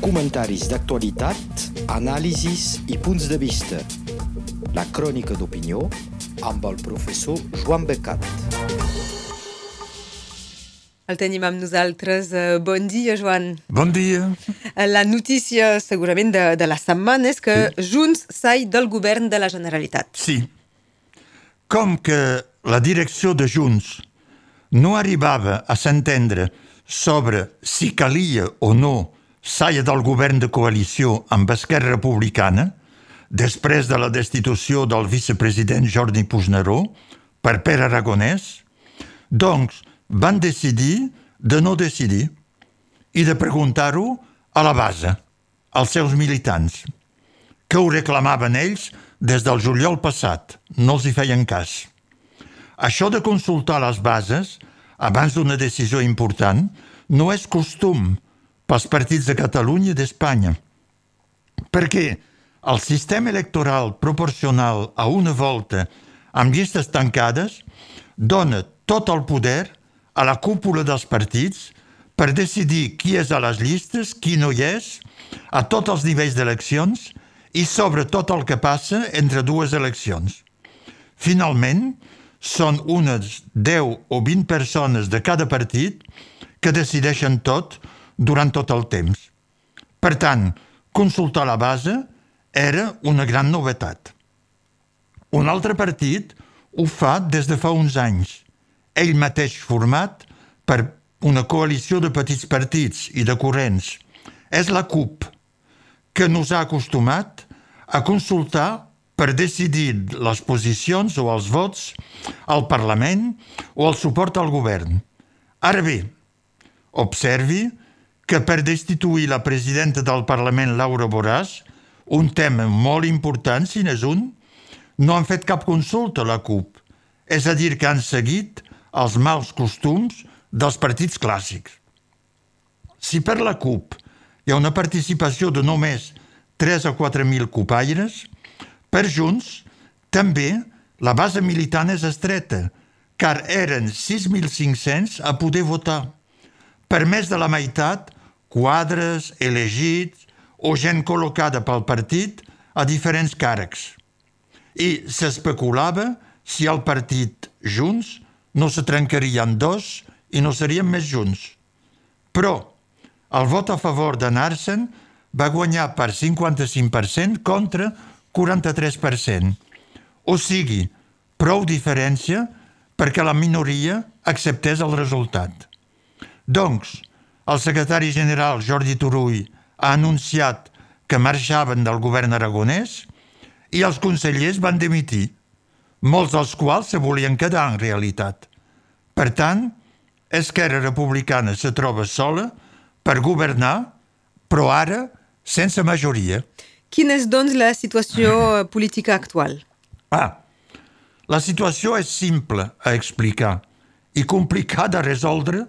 Comentaris d'actualitat, anàlisis i punts de vista. La crònica d'opinió amb el professor Joan Becat. El tenim amb nosaltres. Eh, Bon dia, Joan. Bon dia. La notícia, segurament, de, de la setmana és que Junts sai del govern de la Generalitat. Sí. Com que la direcció de Junts no arribava a s'entendre sobre si calia o no saia del govern de coalició amb Esquerra Republicana, després de la destitució del vicepresident Jordi Puigneró per Pere Aragonès, doncs van decidir de no decidir i de preguntar-ho a la base, als seus militants, que ho reclamaven ells des del juliol passat, no els hi feien cas. Això de consultar les bases abans d'una decisió important no és costum pels partits de Catalunya i d'Espanya, perquè el sistema electoral proporcional a una volta amb llistes tancades dona tot el poder a la cúpula dels partits per decidir qui és a les llistes, qui no hi és, a tots els nivells d'eleccions i sobre tot el que passa entre dues eleccions. Finalment, són unes 10 o 20 persones de cada partit que decideixen tot durant tot el temps. Per tant, consultar la base era una gran novetat. Un altre partit ho fa des de fa uns anys, ell mateix format per una coalició de petits partits i de corrents. És la CUP, que nos ha acostumat a consultar per decidir les posicions o els vots al Parlament o el suport al govern. Ara bé, observi que per destituir la presidenta del Parlament, Laura Borràs, un tema molt important, si n'és un, no han fet cap consulta a la CUP. És a dir, que han seguit els mals costums dels partits clàssics. Si per la CUP hi ha una participació de només 3 a 4.000 copaires, per Junts també la base militant és estreta, car eren 6.500 a poder votar. Per més de la meitat, quadres, elegits o gent col·locada pel partit a diferents càrrecs. I s'especulava si el partit Junts no se trencaria en dos i no serien més junts. Però el vot a favor d'anar-se'n va guanyar per 55% contra 43%. O sigui, prou diferència perquè la minoria acceptés el resultat. Doncs, el secretari general Jordi Turull ha anunciat que marxaven del govern aragonès i els consellers van dimitir, molts dels quals se volien quedar en realitat. Per tant, Esquerra Republicana se troba sola per governar, però ara sense majoria. Quina és, doncs, la situació política actual? Ah, la situació és simple a explicar i complicada a resoldre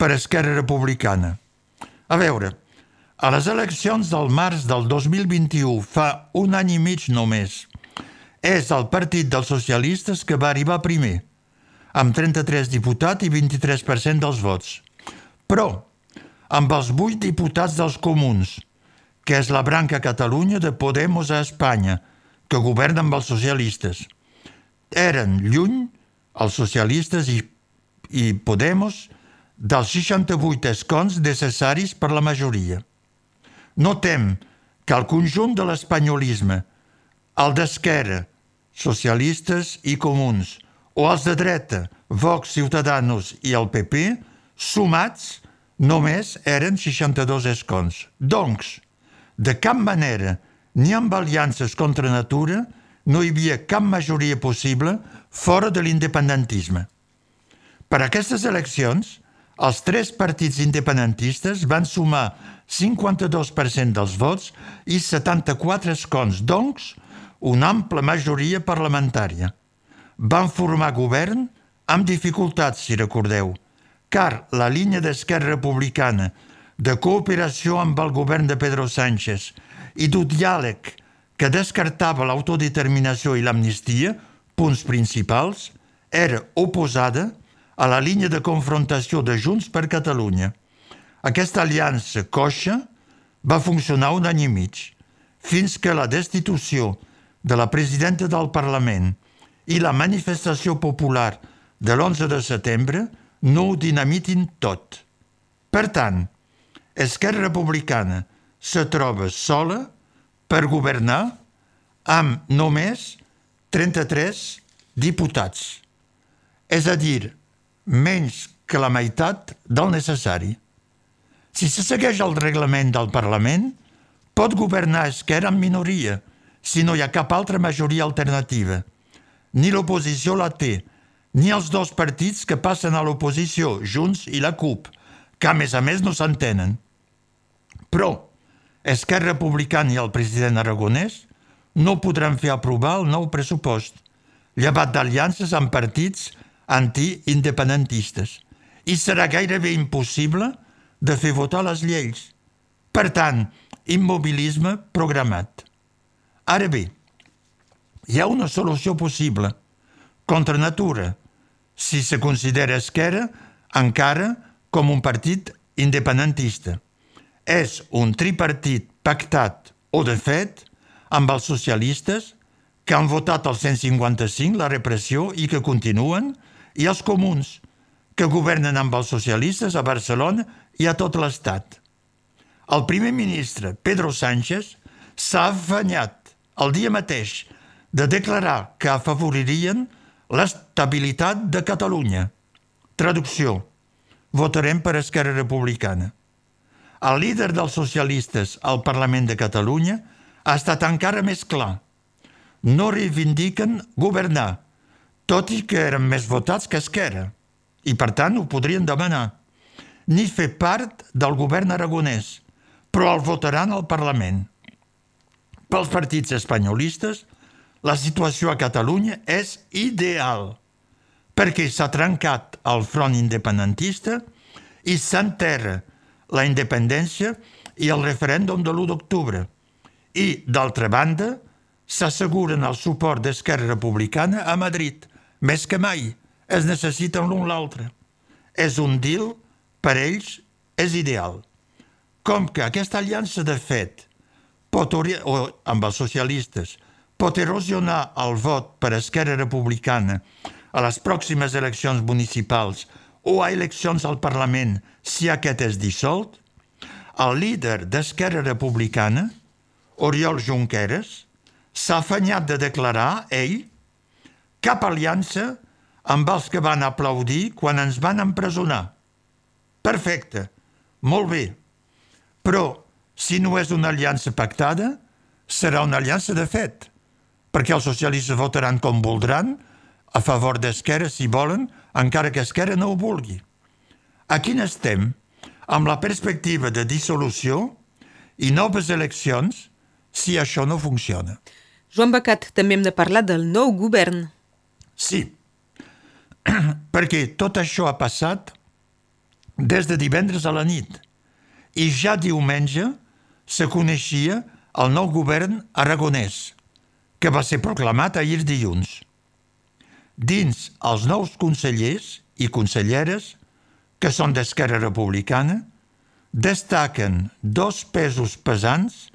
per Esquerra Republicana. A veure, a les eleccions del març del 2021, fa un any i mig només, és el Partit dels Socialistes que va arribar primer, amb 33 diputats i 23% dels vots. Però, amb els 8 diputats dels comuns, que és la branca Catalunya de Podemos a Espanya, que governa amb els socialistes. Eren lluny els socialistes i, i Podemos dels 68 escons necessaris per la majoria. Notem que el conjunt de l'espanyolisme, el d'esquerra, socialistes i comuns, o els de dreta, Vox, Ciutadanos i el PP, sumats només eren 62 escons. Doncs, de cap manera, ni amb aliances contra natura, no hi havia cap majoria possible fora de l'independentisme. Per aquestes eleccions, els tres partits independentistes van sumar 52% dels vots i 74 escons, doncs una ampla majoria parlamentària. Van formar govern amb dificultats, si recordeu, car la línia d'Esquerra Republicana de cooperació amb el govern de Pedro Sánchez i d'un diàleg que descartava l'autodeterminació i l'amnistia, punts principals, era oposada a la línia de confrontació de Junts per Catalunya. Aquesta aliança coixa va funcionar un any i mig, fins que la destitució de la presidenta del Parlament i la manifestació popular de l'11 de setembre no ho dinamitin tot. Per tant, Esquerra Republicana se troba sola per governar amb només 33 diputats, és a dir, menys que la meitat del necessari. Si se segueix el reglament del Parlament, pot governar Esquerra en minoria, si no hi ha cap altra majoria alternativa. Ni l'oposició la té, ni els dos partits que passen a l'oposició, Junts i la CUP, que a més a més no s'entenen. Però Esquerra Republicana i el president aragonès no podran fer aprovar el nou pressupost, llevat d'aliances amb partits anti-independentistes, i serà gairebé impossible de fer votar les lleis. Per tant, immobilisme programat. Ara bé, hi ha una solució possible, contra natura, si se considera esquerra encara com un partit independentista. És un tripartit pactat o de fet amb els socialistes que han votat el 155, la repressió, i que continuen, i els comuns, que governen amb els socialistes a Barcelona i a tot l'Estat. El primer ministre, Pedro Sánchez, s'ha afanyat el dia mateix de declarar que afavoririen l'estabilitat de Catalunya. Traducció. Votarem per Esquerra Republicana. El líder dels socialistes al Parlament de Catalunya ha estat encara més clar. No reivindiquen governar, tot i que eren més votats que Esquerra, i per tant ho podrien demanar, ni fer part del govern aragonès, però el votaran al Parlament. Pels partits espanyolistes, la situació a Catalunya és ideal, perquè s'ha trencat el front independentista i s'enterra la independència i el referèndum de l'1 d'octubre. I, d'altra banda, s'asseguren el suport d'Esquerra Republicana a Madrid. Més que mai, es necessiten l'un l'altre. És un deal, per ells, és ideal. Com que aquesta aliança de fet pot, o amb els socialistes pot erosionar el vot per Esquerra Republicana a les pròximes eleccions municipals o a eleccions al Parlament si aquest és dissolt, el líder d'Esquerra Republicana, Oriol Junqueras, s'ha afanyat de declarar, ell, cap aliança amb els que van aplaudir quan ens van empresonar. Perfecte, molt bé. Però, si no és una aliança pactada, serà una aliança de fet perquè els socialistes votaran com voldran, a favor d'Esquerra, si volen, encara que Esquerra no ho vulgui. Aquí n'estem, amb la perspectiva de dissolució i noves eleccions si això no funciona. Joan Becat, també hem de parlar del nou govern. Sí, perquè tot això ha passat des de divendres a la nit i ja diumenge se coneixia el nou govern aragonès, que va ser proclamat ahir dilluns. Dins els nous consellers i conselleres, que són d'Esquerra Republicana, destaquen dos pesos pesants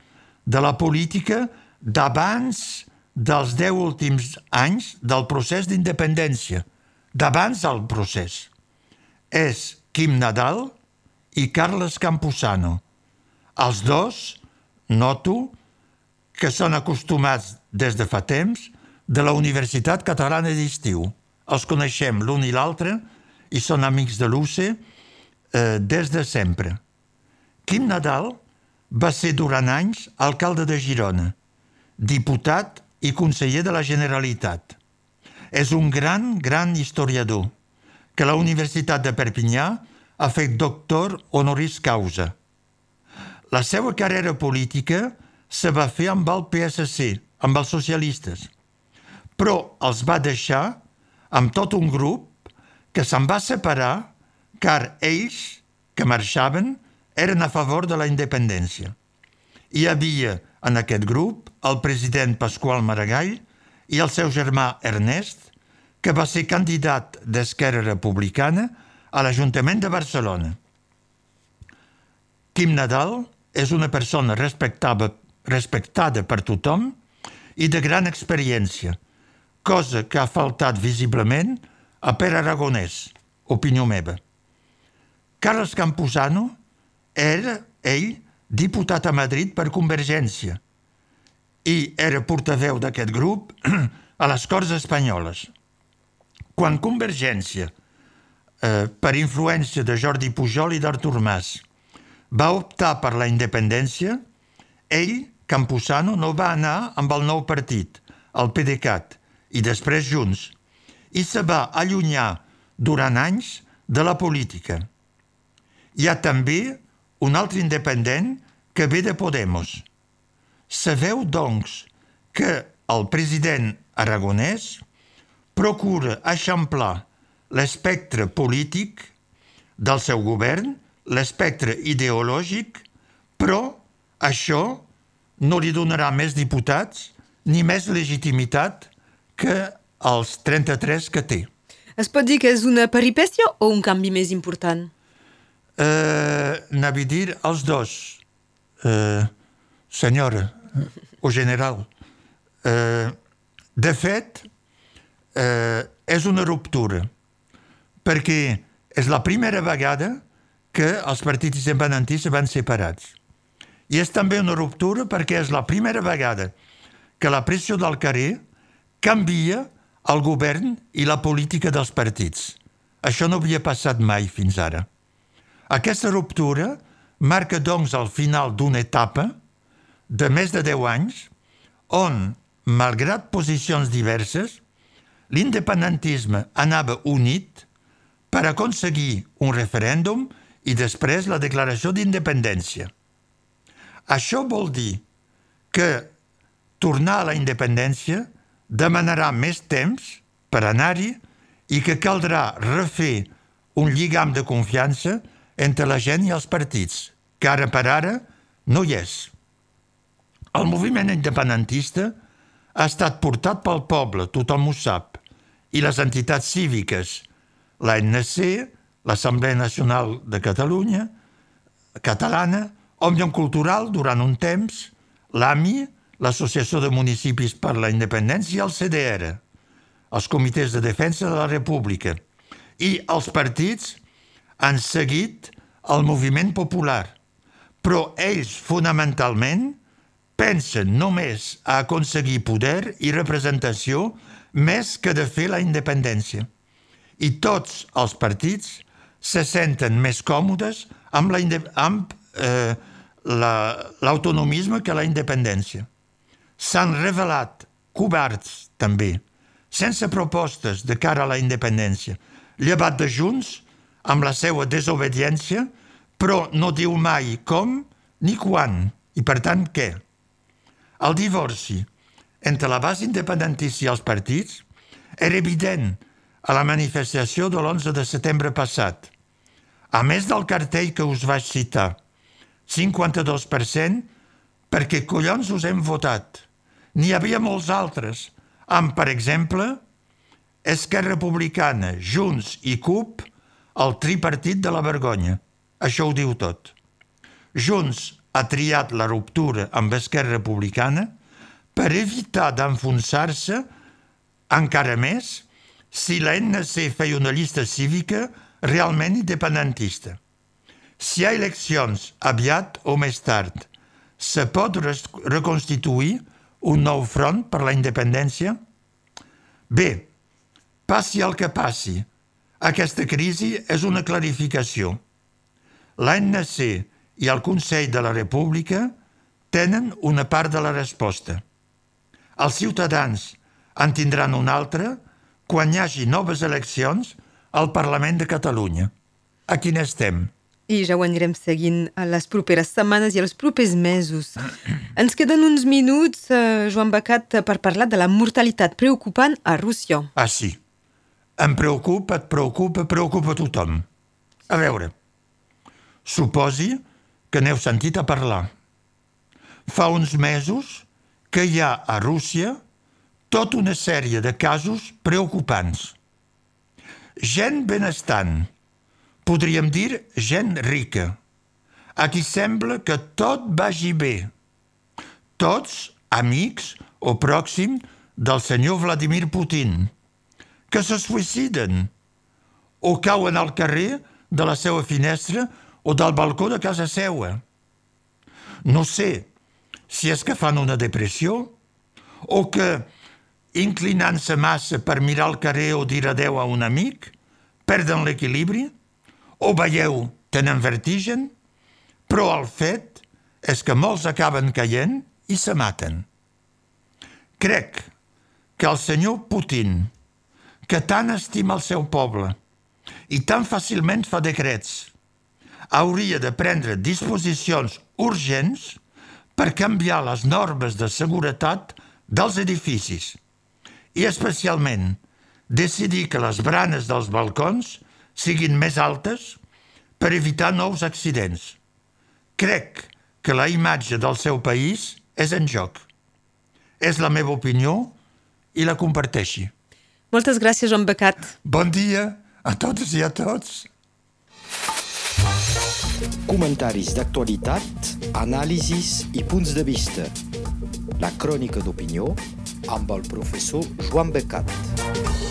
de la política d'abans dels deu últims anys del procés d'independència, d'abans del procés. És Quim Nadal i Carles Campuzano. Els dos, noto, que són acostumats des de fa temps de la Universitat Catalana d'Estiu. Els coneixem l'un i l'altre i són amics de l'UCE eh, des de sempre. Quim Nadal va ser durant anys alcalde de Girona, diputat i conseller de la Generalitat. És un gran, gran historiador que la Universitat de Perpinyà ha fet doctor honoris causa. La seva carrera política se va fer amb el PSC, amb els socialistes, però els va deixar amb tot un grup que se'n va separar car ells, que marxaven, eren a favor de la independència. Hi havia en aquest grup el president Pasqual Maragall i el seu germà Ernest, que va ser candidat d'Esquerra Republicana a l'Ajuntament de Barcelona. Quim Nadal és una persona respectada, per tothom i de gran experiència, cosa que ha faltat visiblement a Pere Aragonès, opinió meva. Carles Campuzano era, ell, diputat a Madrid per Convergència i era portaveu d'aquest grup a les Corts Espanyoles. Quan Convergència, eh, per influència de Jordi Pujol i d'Artur Mas, va optar per la independència, ell, Campuzano, no va anar amb el nou partit, el PDeCAT, i després Junts, i se va allunyar durant anys de la política. Hi ha també un altre independent que ve de Podemos. Sabeu, doncs, que el president aragonès procura eixamplar l'espectre polític del seu govern, l'espectre ideològic, però això no li donarà més diputats ni més legitimitat que els 33 que té. Es pot dir que és una peripècia o un canvi més important? Uh, N'havia dir els dos, uh, senyora o general. Uh, de fet, uh, és una ruptura, perquè és la primera vegada que els partits independentistes van separats. I és també una ruptura perquè és la primera vegada que la pressió del carrer canvia el govern i la política dels partits. Això no havia passat mai fins ara. Aquesta ruptura marca, doncs, el final d'una etapa de més de 10 anys on, malgrat posicions diverses, l'independentisme anava unit per aconseguir un referèndum i després la declaració d'independència. Això vol dir que tornar a la independència demanarà més temps per anar-hi i que caldrà refer un lligam de confiança entre la gent i els partits, que ara per ara no hi és. El moviment independentista ha estat portat pel poble, tothom ho sap, i les entitats cíviques, l'ANC, l'Assemblea Nacional de Catalunya, catalana, Òmnium Cultural durant un temps, l'AMI, l'Associació de Municipis per la Independència i el CDR, els comitès de defensa de la República, i els partits han seguit el moviment popular, però ells fonamentalment pensen només a aconseguir poder i representació més que de fer la independència. I tots els partits se senten més còmodes amb l'autonomisme la, eh, que la independència. S'han revelat covards, també, sense propostes de cara a la independència, llevat de Junts amb la seva desobediència, però no diu mai com ni quan, i per tant què. El divorci entre la base independentista i els partits era evident a la manifestació de l'11 de setembre passat. A més del cartell que us vaig citar, 52% perquè collons us hem votat. N'hi havia molts altres, amb, per exemple, Esquerra Republicana, Junts i CUP, el tripartit de la vergonya. Això ho diu tot. Junts ha triat la ruptura amb Esquerra Republicana per evitar d'enfonsar-se encara més si la NC feia una llista cívica realment independentista. Si hi ha eleccions aviat o més tard, se pot reconstituir un nou front per la independència? Bé, passi el que passi, aquesta crisi és una clarificació. L'ANC i el Consell de la República tenen una part de la resposta. Els ciutadans en tindran una altra quan hi hagi noves eleccions al Parlament de Catalunya. A quin estem? I ja ho anirem seguint a les properes setmanes i els propers mesos. Ens queden uns minuts, eh, Joan Becat, per parlar de la mortalitat preocupant a Rússia. Ah, sí. Em preocupa, et preocupa, preocupa tothom. A veure, suposi que n'heu sentit a parlar. Fa uns mesos que hi ha a Rússia tota una sèrie de casos preocupants. Gent benestant, podríem dir gent rica, a qui sembla que tot vagi bé. Tots amics o pròxim del senyor Vladimir Putin, que se suïciden o cauen al carrer de la seva finestra o del balcó de casa seua. No sé si és que fan una depressió o que, inclinant-se massa per mirar al carrer o dir adeu a un amic, perden l'equilibri o veieu, tenen vertigen, però el fet és que molts acaben caient i se maten. Crec que el senyor Putin, que tant estima el seu poble i tan fàcilment fa decrets, hauria de prendre disposicions urgents per canviar les normes de seguretat dels edificis i especialment decidir que les branes dels balcons siguin més altes per evitar nous accidents. Crec que la imatge del seu país és en joc. És la meva opinió i la comparteixi. Moltes gràcies, Joan Becat. Bon dia a totes i a tots. Comentaris d'actualitat, anàlisis i punts de vista. La crònica d'opinió amb el professor Joan Becat.